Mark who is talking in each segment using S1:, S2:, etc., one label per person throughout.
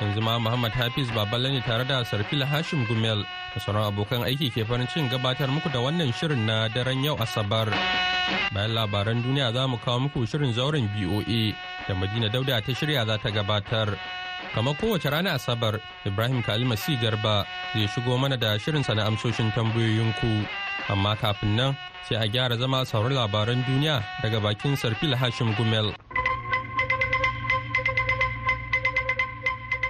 S1: Yanzu ma Muhammad Hafiz Baballe ne tare da Sarfila Hashim Gumel da sauran abokan aiki ke farin cikin gabatar muku da wannan shirin na daren yau Asabar. Bayan labaran duniya za mu kawo muku shirin zauren BOA da Madina Dauda ta shirya za ta gabatar. kamar kowace rana asabar ibrahim kalima si garba zai shigo mana da shirinsa na amsoshin tambayoyinku amma kafin nan sai a gyara zama sauran labaran duniya daga bakin sarfil hashim gumel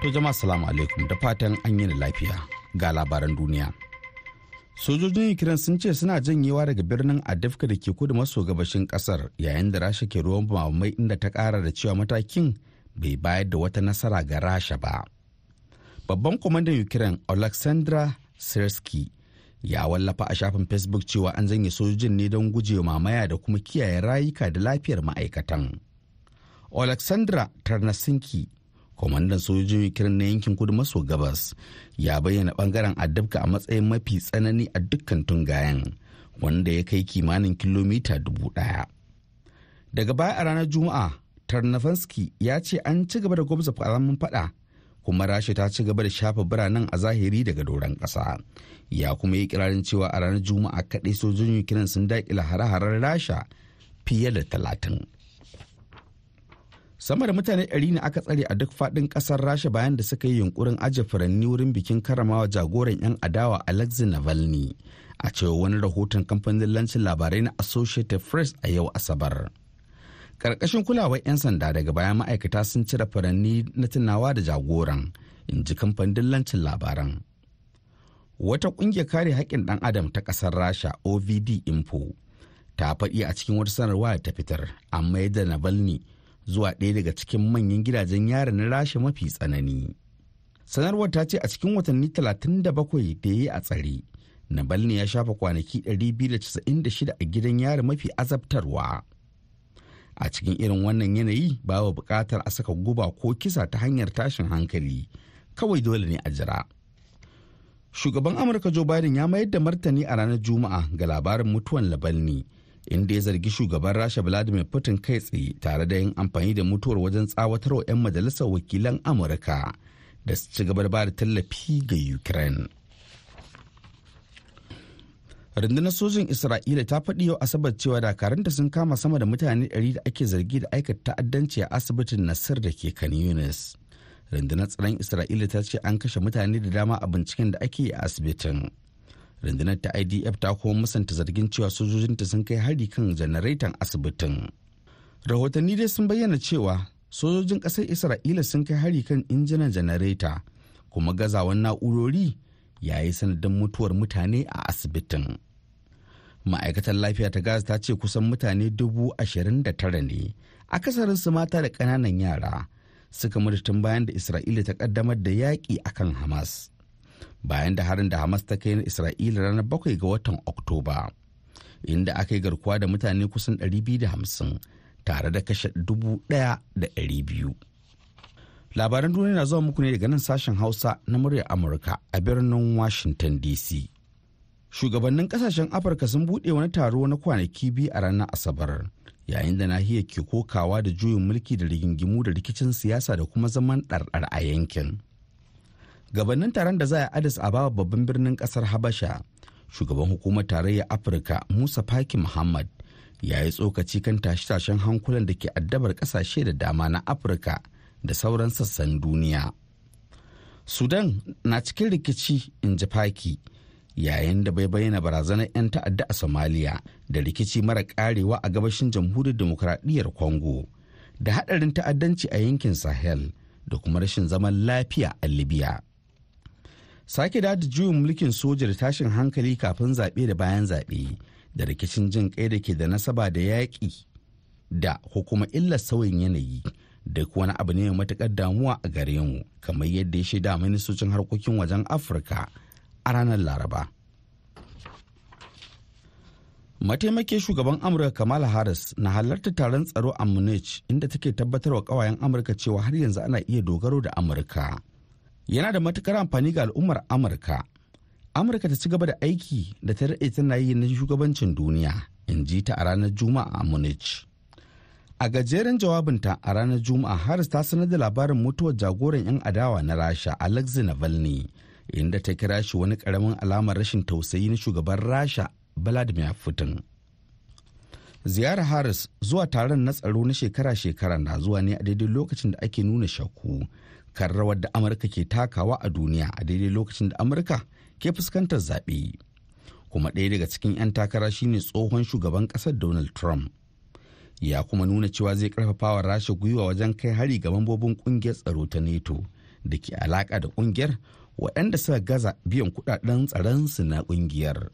S2: to jama'a salamu alaikum. Da fatan an yi lafiya. Ga labaran duniya. Sojojin ukraine sun ce suna janyewa daga birnin adifka da ke kudu maso gabashin ƙasar yayin da rasha ke ruwan mamai inda ta kara da cewa matakin bai bayar da wata nasara ga rasha ba. Babban kwamandan ukraine alexandra sersky ya wallafa a shafin facebook cewa an zanye sojojin ne don gujewa mamaya da kuma kiyaye rayuka da lafiyar ma'aikatan. Alexandra tarnasinki kwamandan sojojin ukraine na yankin kudu maso gabas ya bayyana ɓangaren adabka a matsayin mafi tsanani a dukkan tungayen wanda ya kai kimanin kilomita dubu ɗaya daga baya a ranar juma'a tarnafansky ya ce an ci gaba da gwamza alamun fada kuma rasha ta ci gaba da shafa biranen a zahiri daga doron ƙasa. Ya kuma yi kirarin cewa a ranar juma'a kaɗai sojojin ukraine sun daƙila hare-haren rasha fiye da talatin. Sama da mutane ɗari ne aka tsare a duk faɗin ƙasar rasha bayan da suka yi yunkurin ajiye furanni wurin bikin karamawa jagoran 'yan adawa alexei navalny. A cewa wani rahoton kamfanin lancin labarai na associated press a yau asabar. Karkashin kulawar 'yan sanda daga baya ma'aikata sun cire furanni na tunawa da jagoran in ji kamfanin dillancin labaran. Wata ƙungiyar kare haƙƙin ɗan adam ta ƙasar rasha ovd info ta faɗi a cikin wata sanarwa da ta fitar an mayar da navalny zuwa ɗaya daga cikin manyan gidajen yari na rasha mafi tsanani. Sanarwar ta ce a cikin watanni 37 da ya yi a tsare navalny ya shafa kwanaki 296 a gidan yari mafi azabtarwa. A cikin irin wannan yanayi babu buƙatar a saka guba ko kisa ta hanyar tashin hankali kawai dole ne a jira. Shugaban amurka joe biden ya mayar da martani a ranar juma'a ga labarin mutuwan labalni inda ya zargi shugaban rasha vladimir putin kai tsaye tare da yin amfani da mutuwar wajen tsawatarwa 'yan majalisar wakilan amurka da su ci gaba ba da tallafi ga ukraine. Rundunar sojin isra'ila ta faɗi yau asabar cewa dakaranta sun kama sama da mutane 100 da ake zargi da aikata ta'addanci a asibitin nasir da ke kan yunis. Rundunar tsaron isra'ila ta ce an kashe mutane da dama a binciken da ake yi a asibitin. Rundunar ta idf ta kuma musanta zargin cewa sojojinta sun kai hari kan janareton asibitin. Rahotanni dai sun bayyana cewa sojojin ƙasar isra'ila sun kai hari kan injinan janareta kuma gazawan na'urori yayi sanadin mutuwar mutane a asibitin. Ma'aikatar lafiya ta gaza ta ce kusan mutane dubu ashirin da tara ne akasarin su mata da ƙananan yara suka mutu tun bayan da isra'ila ta kaddamar da yaƙi akan hamas. Bayan da harin da hamas ta kai na isra'ila ranar bakwai ga watan oktoba inda aka yi garkuwa da mutane kusan hamsin tare da kashe dubu ɗaya da ɗari biyu. Labaran duniya na zuwa muku ne daga nan sashen hausa na muryar amurka a birnin washington dc shugabannin ƙasashen afirka sun buɗe wani taro na kwanaki biyu a ranar asabar yayin da nahiyar ke kokawa da juyin mulki da rigingimu da rikicin siyasa da kuma zaman ɗarɗar a yankin. Gabanin taron da za a addis ababa babban birnin ƙasar habasha shugaban hukumar tarayyar afirka musa faki muhammad ya yi tsokaci kan tashe-tashen hankulan da ke addabar ƙasashe da dama na afirka da sauran sassan duniya. Sudan na cikin rikici in ji faki yayin da bai bayyana barazanar 'yan ta'adda a somalia da rikici mara karewa a gabashin jamhuriyar demokuraɗiyyar congo da haɗarin ta'addanci a yankin sahel da kuma rashin zaman lafiya a libya. Sake da juyin mulkin soja da tashin hankali kafin zaɓe da bayan zaɓe da rikicin jin kai da ke da nasaba da yaƙi da hukuma illar sauyin yanayi duk wani abu ne mai matuƙar damuwa a gare mu kamar yadda ya shaida ministocin harkokin wajen afirka a ranar laraba. Mataimakin shugaban amurka kamala harris na halarta taron tsaro a munich inda take tabbatar wa kawayen amurka cewa har yanzu ana iya dogaro da amurka. Yana da matuƙar amfani ga al'ummar amurka. Amurka ta ci gaba da aiki da ta daɗe tana yi na shugabancin duniya in ji ta a ranar juma'a a munich. A gajeren jawabinta a ranar juma'a harris ta sanar da labarin mutuwar jagoran 'yan adawa na rasha alexei navalny inda ta kira shi wani ƙaramin alamar rashin tausayi na shugaban rasha vladimir putin. Ziyarar harris zuwa taron na tsaro na shekara-shekara na zuwa ne a daidai lokacin da ake nuna shakku kan rawar da amurka ke takawa a duniya a daidai lokacin da amurka ke fuskantar zaɓe kuma ɗaya daga cikin 'yan takara shine tsohon shugaban ƙasar donald trump ya kuma nuna cewa zai ƙarfafa wa rasha gwiwa wajen kai hari ga mambobin ƙungiyar tsaro ta neto da ke alaƙa da ƙungiyar waɗanda suka gaza biyan kuɗaɗen tsaronsu na ƙungiyar.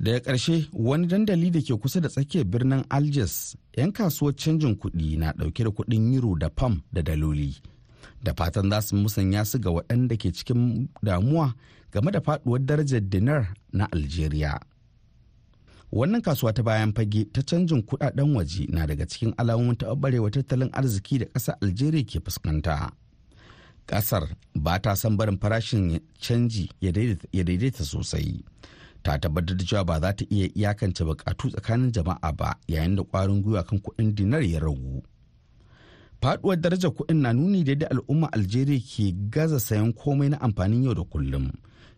S2: Daga ƙarshe wani dandali da ke kusa da tsakiyar birnin algiers 'yan kasuwar canjin kuɗi na ɗauke da kuɗin euro da pam da daloli. Da fatan za su musanya su ga waɗanda ke cikin damuwa game da faɗuwar darajar dinar na algeria. Wannan kasuwa ta bayan fage ta canjin kuɗaɗen waje na daga cikin alamomin taɓarewa tattalin arziki da ƙasar algeria ke fuskanta. Ƙasar ba ta son barin farashin canji ya daidaita sosai. Ta tabbatar da cewa ba za ta iya iyakance bukatu tsakanin jama'a ba yayin da kwarin gwiwa kan kuɗin dinar ya ragu. Faduwar darajar kuɗin na nuni da yadda al'umma algeria ke gaza sayan komai na amfanin yau da kullum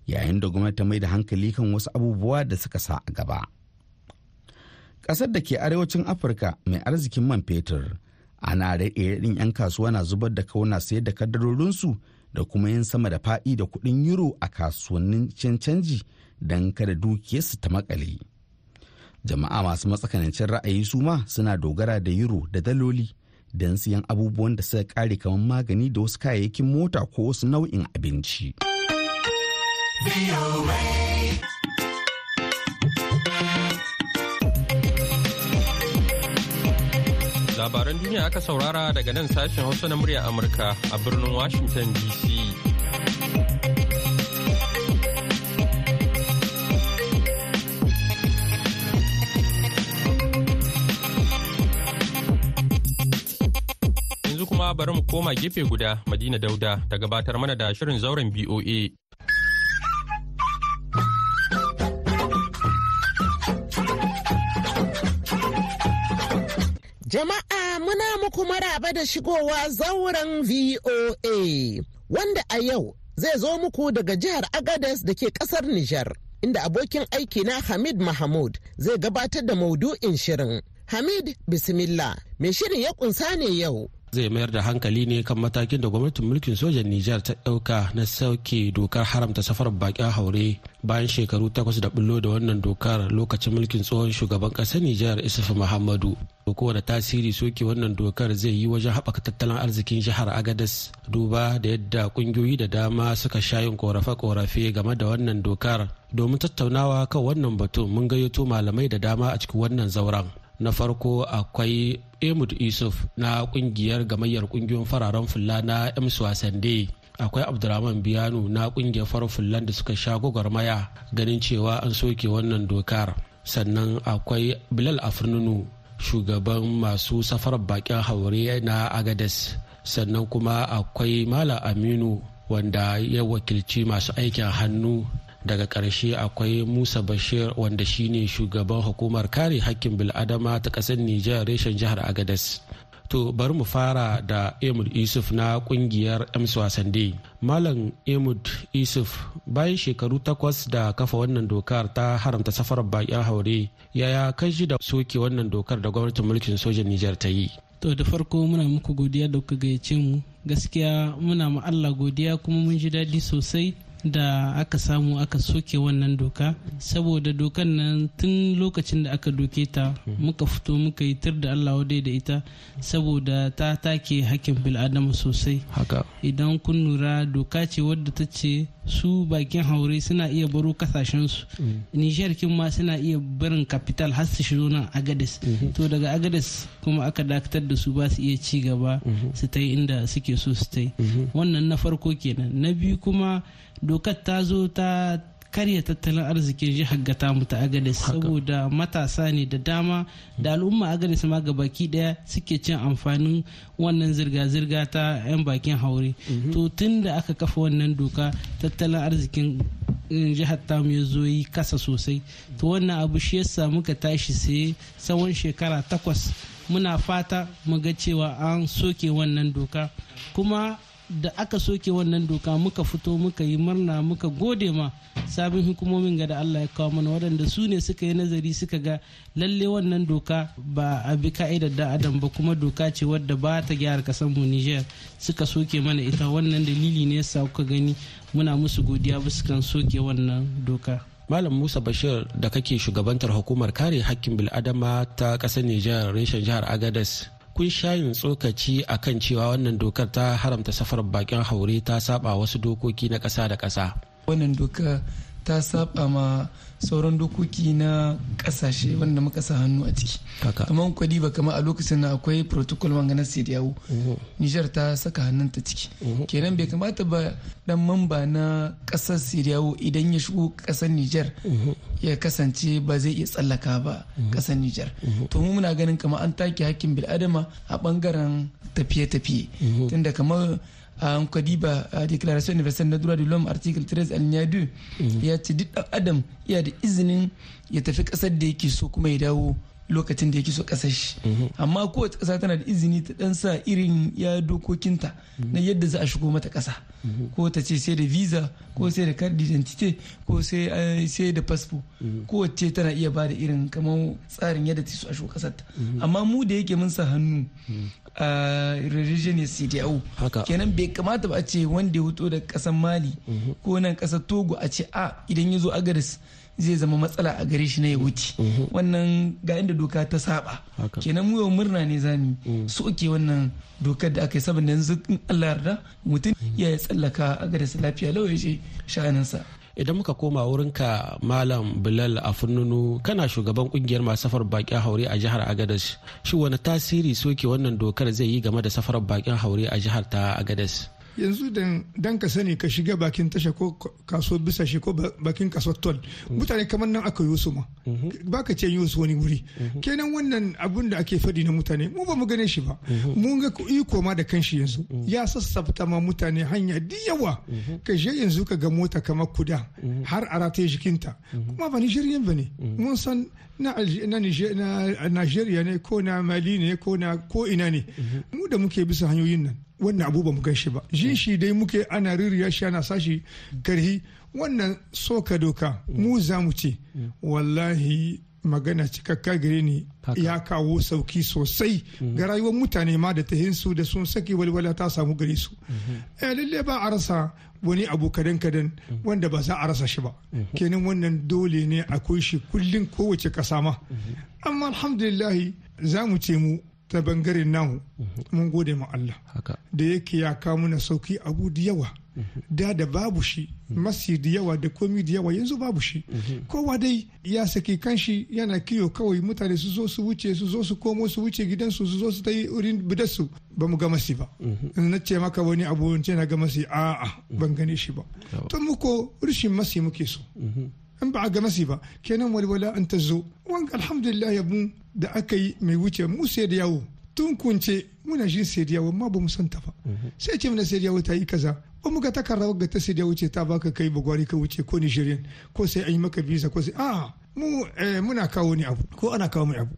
S2: yayin da gwamnati ta mai da hankali kan wasu abubuwa da suka sa a gaba. Ƙasar da ke arewacin afirka mai arzikin man fetur ana raɗe 'yan kasuwa na zubar da ƙauna sayar da kadarorinsu da kuma yin sama da faɗi da kuɗin euro a kasuwannin canji don kada dukiyarsu ta makale. Jama'a masu matsakanancin ra'ayi su ma suna dogara da euro da daloli don siyan abubuwan da suka kare kamar magani da wasu kayayyakin mota ko wasu nau'in abinci.
S1: Labaran duniya aka saurara daga nan sashen Hausa na murya Amurka a birnin Washington DC. Bari mu koma gefe guda Madina Dauda ta gabatar mana da shirin zauren BOA.
S3: Jama'a muna muku maraba da shigowa zauren VOA wanda a yau zai zo muku daga jihar Agadez da ke ƙasar Nijar. Inda abokin aiki na Hamid Mahmud zai gabatar da maudu'in shirin. Hamid Bismillah, mai shirin ya kunsa ne yau.
S4: Zai mayar da hankali ne kan matakin da gwamnatin mulkin sojan Nijar ta ɗauka na sauke dokar haramta safarar bakin haure bayan shekaru takwas da bullo da wannan dokar lokacin mulkin tsohon shugaban ƙasar Nijar Isufu Muhammadu. Kowane tasiri soke wannan dokar zai yi wajen haɓaka tattalin arzikin jihar Agadez duba da yadda ƙungiyoyi da dama suka sha yin ƙorafe-ƙorafe game da wannan dokar. Domin tattaunawa kan wannan batun mun gayyato malamai da dama a cikin wannan zauren. Na farko akwai emud isuf na ƙungiyar gamayyar ƙungiyoyin fararen fulla na ems akwai abdurrahman biyanu na ƙungiyar farar fullan da suka sha gwagwarmaya ganin cewa an soke wannan dokar. Sannan akwai bilal afirnunu shugaban masu safarar bakin haure na agades sannan kuma akwai mala aminu wanda ya wakilci masu aikin hannu daga ƙarshe akwai musa bashir wanda shine shugaban hukumar kare hakkin bil'adama ta ƙasar nijar reshen jihar agadas to bari mu fara da emud isuf na ƙungiyar ems wasande. Malam emud isuf bayan shekaru takwas da kafa wannan dokar ta haramta safarar bakin haure yaya kan shi da soke wannan dokar da gwamnatin mulkin sojan nijar ta yi?
S5: To da farko muna muku godiya da kuka gayyace mu. Gaskiya muna ma Allah godiya kuma mun ji daɗi sosai. Da aka samu aka soke wannan doka. Saboda dokan nan tun lokacin da aka doke ta muka fito muka yi tir da allah wadai da ita saboda ta take hakkin bil'adama sosai. Idan kun lura doka ce wadda ta ce su bakin haure suna iya baro kasashensu. Nishiyar kin ma suna iya barin capital har su shigo nan agades to daga agades kuma aka dakatar da su ba su iya ci gaba su ta inda suke so su ta wannan na farko kenan. Na biyu kuma dokar ta zo ta karya tattalin arzikin jihar gata mu ta agadis saboda matasa ne da dama da al'umma agadis ma ga baki ɗaya suke cin amfanin wannan zirga-zirga ta 'yan bakin haure. To tun da aka kafa wannan doka tattalin arzikin jihar tamu ya zo yi kasa sosai. To wannan abu shi yasa muka tashi sai tsawon shekara takwas muna fata mu ga cewa an soke wannan doka. Kuma da aka soke wannan doka muka fito muka yi murna muka gode ma sabon hukumomin ga da Allah ya kawo mana waɗanda su ne suka yi nazari suka ga lalle wannan doka ba a bi ka'idar da adam ba kuma doka ce wadda ba ta gyara ƙasar mu Niger. Suka soke mana ita. Wannan dalili ne yasa kuka gani muna musu godiya bisa kan soke wannan doka.
S4: Malam Musa Bashir da kake shugabantar hukumar kare hakkin bil'adama ta ƙasar Nijar reshen jihar Agadez. Kun shayin tsokaci a kan cewa wannan dokar ta haramta safar bakin haure ta saba wasu dokoki na ƙasa da ƙasa.
S6: wannan doka ta saba ma sauran dokoki na ƙasashe wanda muka sa hannu a ciki. Kamar kwadi ba kama a lokacin na akwai protocol na sediyawo nijar ta saka hannunta ciki. Kenan bai kamata ba dan mamba na ƙasar sediyawo idan ya shigo ƙasar nijar ya kasance ba zai iya tsallaka ba ƙasar nijar to mu muna ganin kamar an take hakkin bil'adama a ɓangaren tafiye-tafiye. Tunda kamar an kwadiba a declaration universal na droit de l'homme article 13 alinéa 2 ya ce duk adam ya da izinin ya tafi ƙasar da yake so kuma ya dawo. Lokacin da yake so ƙasar shi. Amma kowace kasa tana da izini ta dan sa irin ya dokokinta na yadda za a shigo mata kasa ko ta ce sai da visa ko sai da card d'identité ko sai da fasfo kowace tana iya ba da irin kamar tsarin yadda ta so a shigo ƙasar ta. Amma mu da yake mun sa hannu a religion CDAO kenan bai kamata ba a ce wanda ya huto da kasan Mali ko nan ƙasar Togo a ce a idan ya zo Agaris zai zama matsala a gare shi na ya wuce. Wannan ga inda doka ta saba. Kenan mu yau murna ne zami soke wannan dokar da aka yi saboda yanzu in Allah yarda mutum ya tsallaka Agaris lafiya lau ya ce sha'aninsa.
S4: Idan muka koma wurinka malam bilal a fununu kana shugaban ƙungiyar masu safar bakin haure a jihar agadas shi wani tasiri soke wannan dokar zai yi game da safar bakin haure a jihar ta agadas
S7: yanzu dan ka sani ka shiga bakin tasha ko kaso bisa shi ko bakin kaso tol mutane kamar nan aka yi su ma. Baka ce yi su wani wuri. Kenan wannan abun da ake faɗi na mutane mu ba mu gane shi ba. Mun ga iko ma da kanshi yanzu. Ya sassafta ma mutane hanya da yawa. Ka je yanzu ka ga mota kamar kuda har a rataye jikinta. Kuma ba nigerian ba ne. Mun san na Nigeria ne ko na Mali ne ko na ko ina ne. Mu da muke bisa hanyoyin nan wannan abu ba mu gan shi ba. Jin shi dai muke ana ririya shi ana sashi karhi. Wannan soka doka mu za mu ce wallahi magana cikakka gare ni ya kawo sauƙi sosai ga rayuwar mutane ma da tahinsu da sun saki walwala ta samu gare su. Lalle ba a rasa wani abu kadan kadan wanda ba za a rasa shi ba. Kenan wannan dole ne akwai shi kullum kowace kasa ma. Amma alhamdulillahi za mu ce mu ta ɓangaren namu mun gode ma Allah. Da yake ya kawo mana sauƙi abu da yawa. Da da babu shi. Masi da yawa da komi da yawa yanzu babu shi. Kowa dai ya saki kanshi yana kiyo kawai mutane su zo su wuce su zo su komo su wuce gidansu su zo su ta yi urin bidarsu. Ba mu ga masi ba. Na ce maka wani abu ce na ga masi a'a ban gane shi ba. To muko rishin masi muke so. In ba a ga masi ba kenan walwala an ta zo. Wanga alhamdulillah yabu da aka yi mai wuce mu sai da yawo. Tun kunce muna jin sai da yawo ma ba mu san ta ba. Sai ce mana sai da yawo ta yi kaza. Ba mu ga takarda ga ta sai da wuce ta baka kai bagwari ka wuce ko nigerian ko sai an yi maka visa ko sai a mu muna kawo ni abu ko ana kawo mai abu.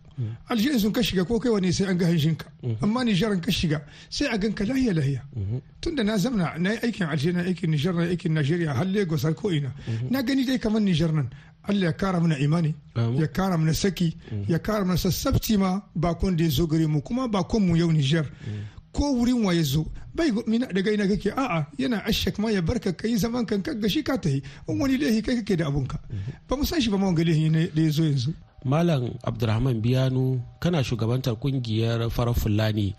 S7: Algeria sun ka shiga ko kai wani sai an ga hanshinka amma nijar ka shiga sai a ganka lahiya lahiya. Tunda na zamna na yi aikin algeria na aikin nijar na aikin nigeria har lagos har ko ina na gani dai kamar nijar nan Allah ya kara mana imani ya kara mana saki ya kara mana sassabci ma bakon da ya zo gare mu kuma bakon mu yau Niger ko wurin waye zo. Bai mina daga ina kake? A'a yana ashak ma ya barka kai zaman kan kaga shi ka tayi in wani lehi kai kake da abunka ba mu san shi ba ma wanga lehi ne da ya zo yanzu.
S4: Malam Abdulrahman Biyanu kana shugabantar ƙungiyar farar Fulani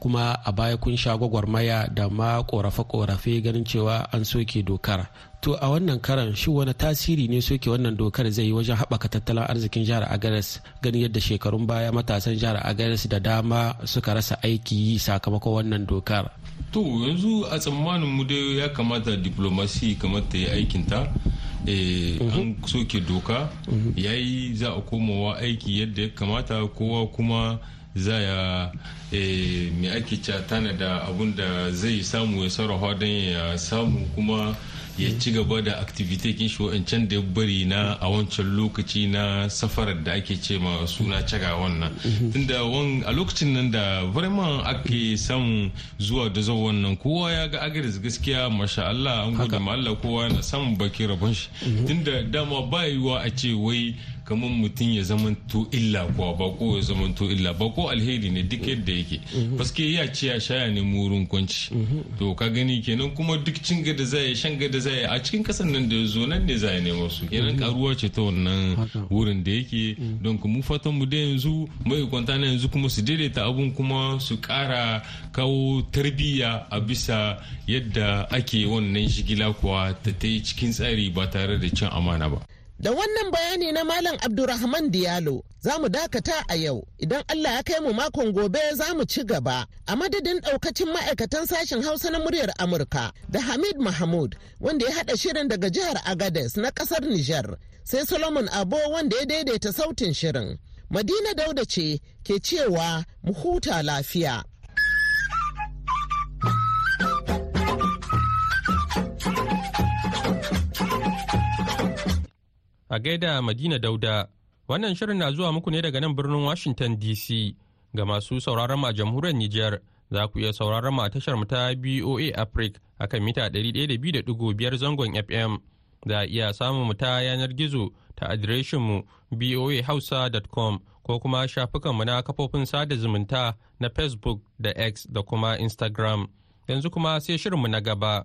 S4: kuma a baya kun sha gwagwarmaya da ma korafe-korafe ganin cewa an soke dokar. To a wannan karan shi wani tasiri ne soke wannan dokar zai yi wajen haɓaka tattalin arzikin jihar Agares ganin yadda shekarun baya matasan jihar Agares da dama suka rasa aiki yi sakamakon wannan dokar.
S8: To yanzu a tsammanin mu dai ya kamata diplomasi kamata ya aikinta. An soke doka yayi za a komawa aiki yadda ya kamata kowa kuma za ya mai ake da abun da zai samu ya sarrafa don ya samu kuma ya ci gaba da activity kin shi wancan da ya bari na a wancan lokaci na safarar da ake ce ma suna caga wannan. Tunda a lokacin nan da vraiment ake samun zuwa da zuwa wannan kowa ya ga agaris gaskiya masha Allah an gode ma Allah kowa yana samun baki rabon shi. Tunda dama ba yiwuwa a ce wai kamar mutum ya zamanto illa kuwa bako ya zamanto illa. Bako alheri ne duk yadda yake. Paske ya ce ya shaya ne wurin kwanci. To ka gani kenan kuma duk cin gada zai shan gada zai a cikin kasan nan da zo nan ne zai nemo su. Kenan karuwa ce ta wannan wurin da yake. Don mu fatan mu da yanzu mai kwanta na yanzu kuma su daidaita abun kuma su kara kawo tarbiyya a bisa yadda ake wannan shigila kuwa ta ta yi cikin tsari ba tare da cin amana ba.
S3: Da wannan bayani na Malam Abdurrahman Diallo za mu dakata a yau idan Allah ya kai mu makon gobe za mu ci gaba a madadin daukacin ma'aikatan sashen Hausa na muryar Amurka da Hamid Mahmud wanda ya haɗa shirin daga jihar Agades na ƙasar Nijar sai Solomon Abo wanda ya daidaita sautin shirin. Madina Dauda ce ke cewa mu huta lafiya.
S1: A gaida Madina Dauda. Wannan shirin na zuwa muku ne daga nan birnin Washington DC ga masu sauraron a jamhuriyar Nijar. Za ku iya sauraron a tashar mu ta BOA Africa akan mita 102.5 zangon FM. Za a iya samun mu ta yanar gizo ta adireshin mu boahausa.com ko kuma shafukan mu na kafofin sada zumunta na Facebook da X da kuma Instagram. Yanzu kuma sai shirin mu na gaba.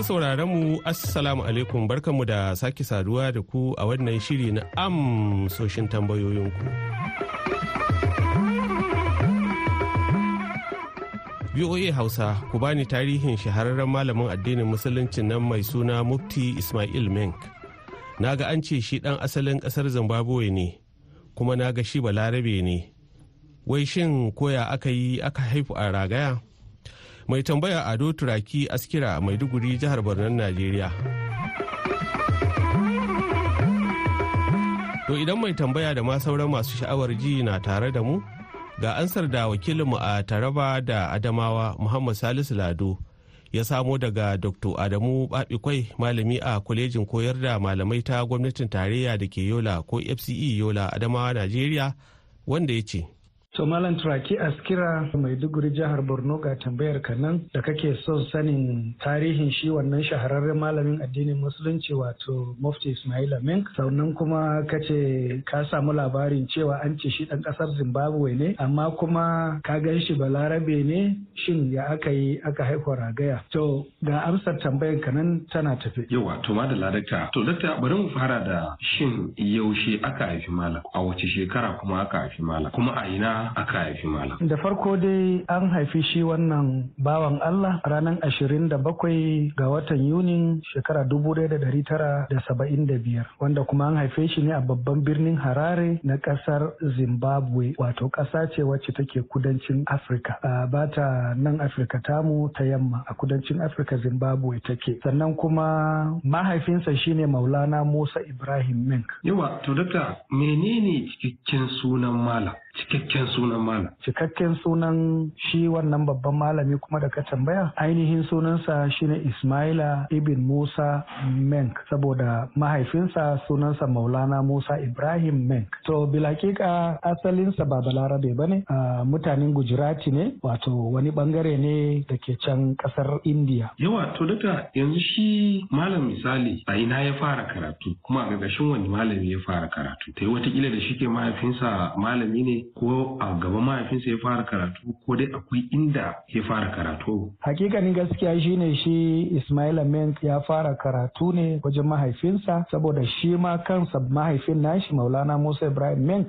S9: Masu sauraron mu Assalamu alaikum barkanmu da sake saduwa da ku a wannan shiri na amsoshin tambayoyinku. VOA Hausa ku bani tarihin shahararren malamin addinin musulunci nan mai suna Mufti Ismail Menk. Na ga an ce shi ɗan asalin ƙasar Zimbabwe ne, kuma na ga shi balarabe ne. Wai shin koya aka yi aka haifu a ragaya? Mai tambaya ado turaki askira maiduguri jihar borno najeriya. To idan mai tambaya da ma sauran masu sha'awar ji na tare da mu ga ansar da wakilinmu a taraba da adamawa muhammad salisu lado ya samo daga dr adamu babikwai malami a kwalejin koyar da malamai ta gwamnatin tarayya da ke yola ko fce yola adamawa najeriya wanda ya ce
S10: To Malam Turaki Askira Maiduguri jihar Borno ga tambayar ka nan da kake son sanin tarihin shi wannan shahararren malamin addinin musulunci wato Mufti Ismail Amin sannan kuma kace ka samu labarin cewa an ce shi dan ƙasar Zimbabwe ne amma kuma ka gan shi balarabe ne. Shin ya aka yi aka haifa ragaya? To ga amsar tambayar ka nan tana tafi.
S11: Yawa to ma da ladakta to dakta bari mu fara da shin yaushe aka haifi malam? A wace shekara kuma aka haifi malam? Kuma a ina aka haifi malam.
S10: Da farko dai an haifi shi wannan bawan Allah ranar ashirin da bakwai ga watan Yunin shekara dubu da dari tara da saba'in da biyar wanda kuma an haife shi ne a babban birnin Harare na ƙasar Zimbabwe wato ƙasa ce wacce take kudancin Afirka. Ba ta nan Afirka tamu ta yamma a kudancin Afirka Zimbabwe take. Sannan kuma mahaifinsa shine Maulana Musa Ibrahim Menk.
S11: Yawa to dakta menene cikakken sunan malam? Cikakken sunan malam.
S10: Cikakken sunan shi wannan babban malami kuma da ka tambaya ainihin sunansa shine ismaila ibn musa menk saboda mahaifinsa sunansa maulana musa ibrahim menk. To bilakika asalinsa ba balarabe ba ne mutanen gujirati ne wato wani ɓangare ne da ke can ƙasar india
S11: yawa to daga yanzu shi malam misali a ina ya fara karatu? Kuma a gagashin wani malami ya fara karatu? Ta yi wataƙila da shi ke mahaifinsa malami ne? Ko a gaban mahaifinsa ya fara karatu ko dai akwai inda ya fara karatu?
S10: Hakikanin gaskiya shine shi ismaila menk ya fara karatu ne wajen mahaifinsa saboda shi ma kansa mahaifin nashi maulana musa ibrahim menk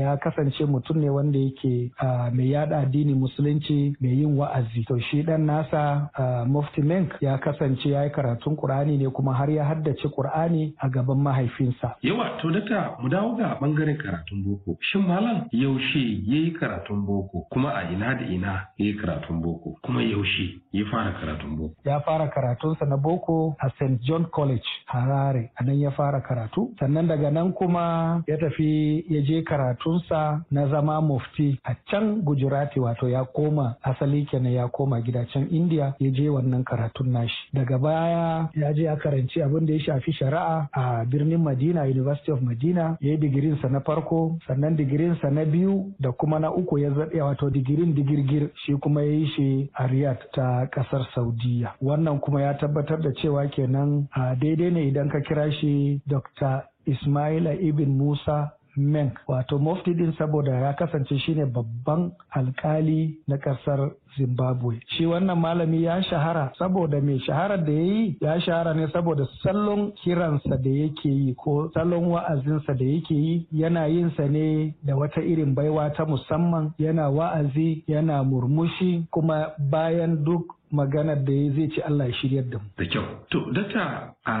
S10: ya kasance mutum ne wanda yake mai yada addini musulunci mai yin wa'azi. To shi dan nasa mufti menk ya kasance ya yi karatun qur'ani ne kuma har ya haddace qur'ani a gaban mahaifinsa.
S11: Yawa to daga mu dawo ga ɓangaren karatun boko. Shin malam yaushe ya yi karatun boko kuma a ina da ina ya yi karatun boko kuma yaushe ya fara karatun boko.
S10: Ya fara karatunsa na boko a st john college harare. A nan ya fara karatu. Sannan daga nan kuma ya tafi ya je karatunsa na zama mufti a can gujirati wato ya koma asali kenan ya koma gida can india ya je wannan karatun nashi. Daga baya ya je ya karanci abin da ya shafi shari'a a birnin madina university of madina. Ya yi digirinsa na farko sannan digirinsa na biyu da kuma na uku ya zaɗe wato digirin digirgir shi kuma ya yi shi a riyadh ta ƙasar saudiya wannan kuma ya tabbatar da cewa kenan a daidai ne idan ka kira shi dr ismaila ibn musa Menk wato mufti din saboda ya kasance shine babban alkali na ƙasar Zimbabwe. Shi wannan malami ya shahara saboda mai shaharar da ya yi ya shahara ne saboda salon kiransa da yake yi ko salon wa'azinsa da yake yi yana yin sa ne da wata irin baiwa ta musamman yana wa'azi yana murmushi kuma bayan duk maganar da ya zai ci Allah ya shiryar da mu.
S11: Da kyau. To, dakta a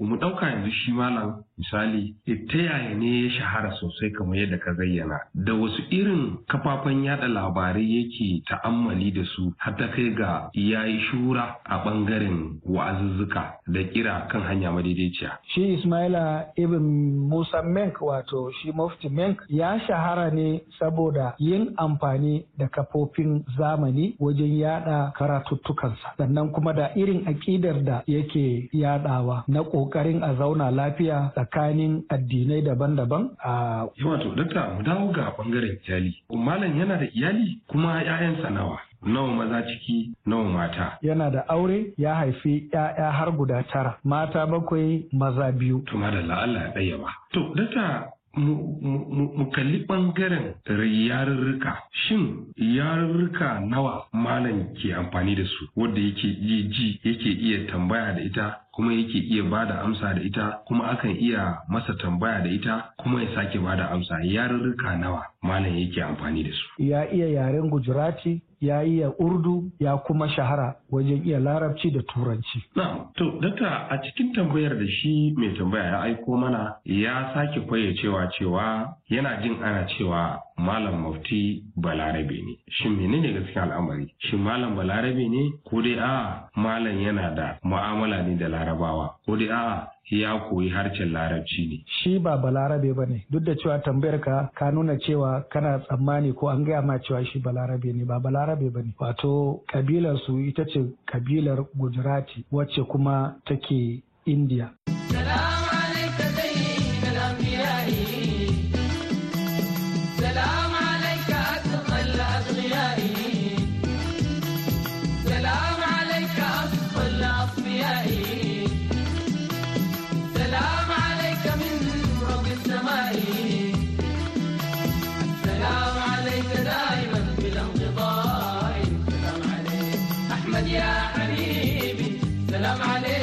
S11: mu ɗauka yanzu shi malam misali ta yaya ne ya shahara sosai kamar yadda ka zayyana da wasu irin kafafen yada labarai yake ta'ammali da su har ta kai ga ya yi shura a ɓangaren wa'azuzzuka da kira kan hanya madaidaiciya.
S10: Shi Ismaila Ibn Musa Menk wato shi Mufti Menk ya shahara ne saboda yin amfani da kafofin zamani wajen yada karatuttukansa. Sannan kuma da irin aƙidar da yake yadawa na ƙoƙarin a zauna lafiya tsakanin addinai daban-daban a
S11: wato dakta mu dawo ga ɓangaren iyali. Malam yana da iyali kuma 'ya'yansa nawa? Nawa maza ciki nawa mata.
S10: Yana da aure ya haifi 'ya'ya har guda tara. Mata bakwai maza biyu.
S11: To madalla Allah ya ɗayyaba to dakta mu kalli ɓangaren yarurruka. Shin yarurruka nawa malam ke amfani da su? Wadda yake iya ji yake iya tambaya da ita? Kuma yake iya ba da amsa da ita kuma akan iya masa tambaya da ita kuma ya sake ba da amsa yarurruka nawa malam yake amfani da su
S10: ya iya yaren gujurati ya iya urdu ya kuma shahara wajen iya larabci da turanci.
S11: Na, to, dakta a cikin tambayar da shi mai tambaya ya aiko mana ya sake cewa cewa yana jin ana cewa malam mafti balarabe ne. Shin menene gaskiya al'amari? Shin malam balarabe ne ko dai a malam yana da mu'amala ne da larabawa ko dai a ya koyi harshen larabci ne.
S10: Shi ba balarabe ba ne, duk da cewa tambayar ka ka nuna cewa kana tsammani ko an gaya ma cewa shi balarabe ne, ba balarabe ba ne. Wato kabilar su ita ce kabilar Gujarati wacce kuma take India.
S12: سلام عليك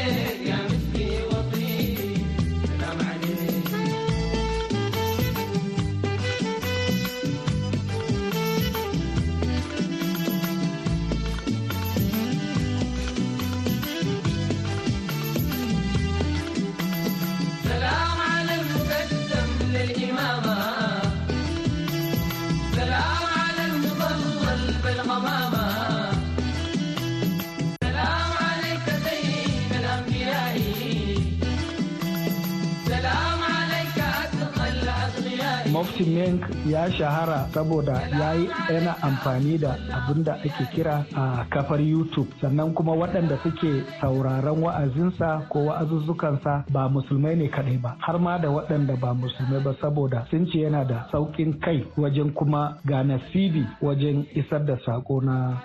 S10: ya shahara saboda ya yi yana amfani da abin da ake kira a kafar youtube. Sannan kuma waɗanda suke sauraron wa'azinsa ko wa'azuzzukansa ba musulmai ne kaɗai ba har ma da waɗanda ba musulmai ba saboda sun ce yana da sauƙin kai wajen kuma ga nasibi wajen isar da sako na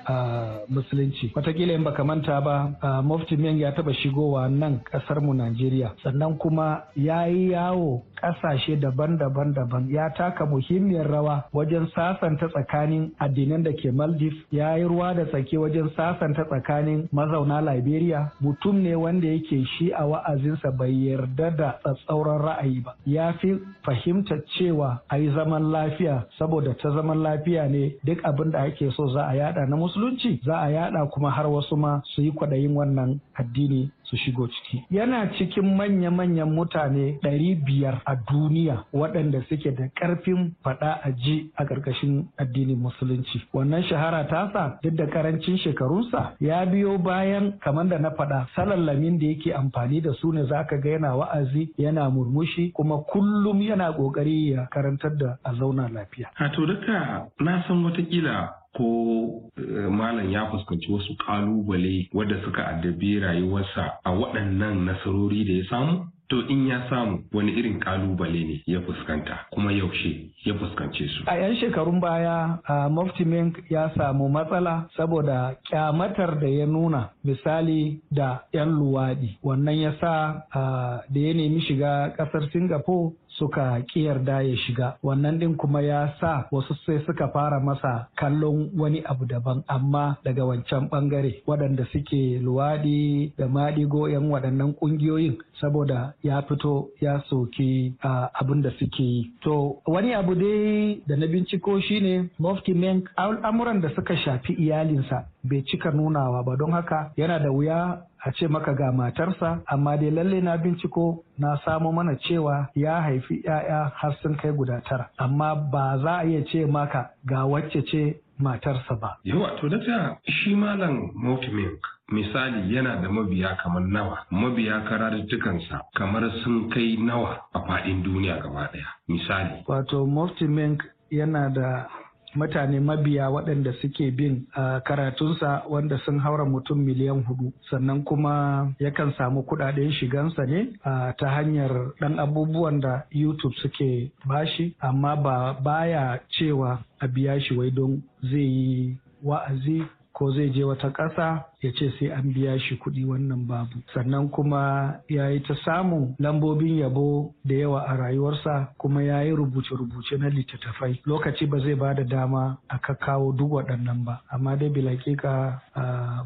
S10: musulunci. Watakila in baka manta ba mufti meng ya taɓa shigowa nan ƙasar mu najeriya. Sannan kuma ya yi yawo ƙasashe daban-daban daban ya taka muhimmiyar rawa wajen sasanta tsakanin addinan da ke Maldives. Ya yi ruwa da tsaki wajen sasanta tsakanin mazauna Liberia. Mutum ne wanda yake shi a wa'azinsa bai yarda da tsatsauran ra'ayi ba. Ya fi fahimta cewa a yi zaman lafiya saboda ta zaman lafiya ne duk abin da ake so za a yada na musulunci za a yada kuma har wasu ma su yi kwaɗayin wannan addini. Su shigo ciki yana cikin manya-manyan mutane ɗari biyar a duniya waɗanda suke da ƙarfin faɗa a ji a ƙarƙashin addinin musulunci wannan shahara tasa duk da ƙarancin shekarunsa ya biyo bayan kamar da na faɗa salallamin da yake amfani da su ne zaka ga yana wa'azi yana murmushi kuma kullum yana ƙoƙari ya karantar da a zauna lafiya.
S11: A to duka na san wataƙila ko malam ya fuskanci wasu ƙalubale wadda suka addabi rayuwarsa a waɗannan nasarori da ya samu? To in ya samu wani irin ƙalubale ne ya fuskanta kuma yaushe ya fuskance su.
S10: A 'yan shekarun baya a Mink ya samu matsala saboda kyamatar da ya nuna misali da 'yan luwaɗi. Wannan ya sa da ya nemi shiga ƙasar Singapore suka yarda ya shiga. Wannan ɗin kuma ya sa wasu sai suka fara masa kallon wani abu daban amma daga wancan ɓangare waɗanda suke luwaɗi da maɗigo 'yan waɗannan ƙungiyoyin saboda ya fito ya soki abin da suke yi. To wani abu dai da na binciko shine mufti menk al'amuran da suka shafi iyalinsa bai cika nunawa ba. Don haka yana da wuya a ce maka ga matarsa amma dai lalle na binciko na samo mana cewa ya haifi 'ya'ya har sun kai guda tara amma ba za a iya ce maka ga wacce ce matarsa ba.
S11: Yawa to da shi malam Milk misali yana da mabiya kamar nawa mabiya karatuttukansa kamar sun kai nawa a faɗin duniya gaba ɗaya misali.
S10: Wato Milk yana da mutane mabiya waɗanda suke bin karatunsa wanda sun haura mutum miliyan huɗu. Sannan kuma yakan samu kuɗaɗen shigansa ne ta hanyar ɗan abubuwan da youtube suke bashi amma ba baya cewa a biya shi wai don zai yi wa'azi ko zai je wata ƙasa ya ce sai an biya shi kuɗi wannan babu. Sannan kuma ya yi ta samun lambobin yabo da yawa a rayuwarsa kuma ya yi rubuce-rubuce na littattafai. Lokaci ba zai ba da dama a kawo duk waɗannan ba. Amma dai bilakika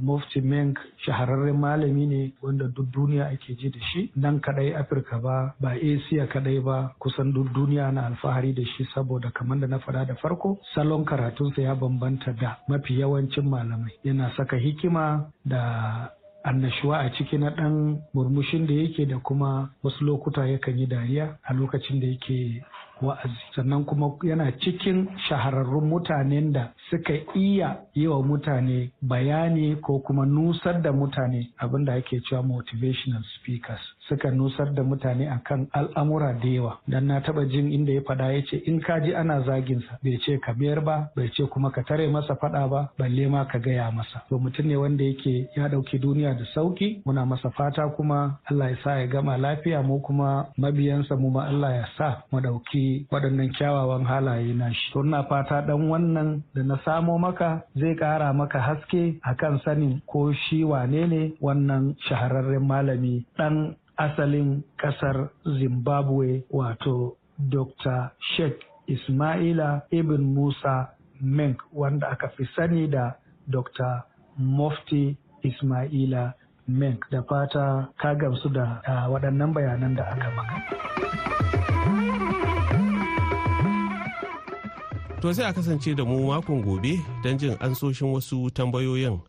S10: mufti menk shahararren malami ne wanda duk duniya ake ji da shi. Nan kadai afirka ba ba asia kadai ba kusan duk duniya na alfahari da shi saboda kamar da na faɗa da farko salon karatunsa ya bambanta da mafi yawancin malamai. Yana saka hikima da annashuwa a ciki na ɗan murmushin da yake da kuma wasu lokuta yakan yi dariya a lokacin da yake wa'azi. Sannan kuma yana cikin shahararrun mutanen da suka iya yi wa mutane bayani ko kuma nusar da mutane abin da ake cewa motivational speakers. Suka nusar da mutane akan al'amura da yawa. Dan na taba jin inda ya fada ya ce in ka ji ana zaginsa bai ce ka biyar ba bai ce kuma ka tare masa fada ba balle ma ka gaya masa. To mutum ne wanda yake ya ɗauki duniya da sauƙi muna masa fata kuma Allah ya sa ya gama lafiya. Mu kuma mabiyansa mu ma Allah ya sa mu ɗauki waɗannan kyawawan halaye na shi. To ina fata ɗan wannan da na samo maka zai ƙara maka haske akan sanin ko shi wane ne wannan shahararren malami ɗan asalin ƙasar Zimbabwe wato Dr. Sheikh Ismaila Ibn Musa Menk wanda aka fi sani da Dr. Mufti Ismaila Menk da fata ka gamsu da waɗannan bayanan da aka maka.
S9: To sai a kasance da mu makon gobe don jin ansoshin wasu tambayoyin.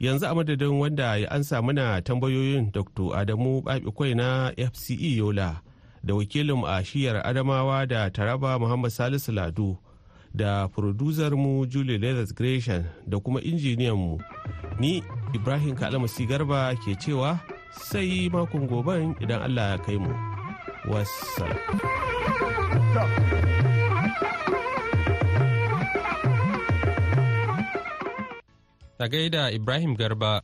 S9: Yanzu a madadin wanda ya ansa mana tambayoyin Dr. Adamu Babikwai na FCE Yola da wakilin a shiyar Adamawa da Taraba Muhammad Salisu Lado da mu Julie Leathers Gresham da kuma injiniyan mu. Ni Ibrahim Kalamasi Garba ke cewa sai makon goben idan Allah ya kai mu. Wassalam.
S1: Ta gaida Ibrahim Garba.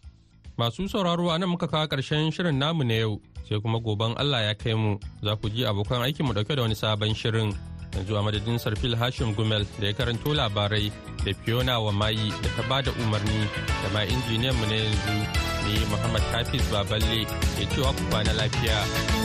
S1: Masu sauraro a nan muka kawo ƙarshen shirin namu na yau sai kuma goben Allah ya kai mu za ku ji abokan aikinmu ɗauke da wani sabon shirin. Yanzu a madadin Sarfil Hashim Gumel da ya karanto labarai da Fiona wa mayi da ta ba da umarni da ma injiniyan mu na yanzu ne Muhammad Hafiz Baballe ya cewa ku kwana lafiya.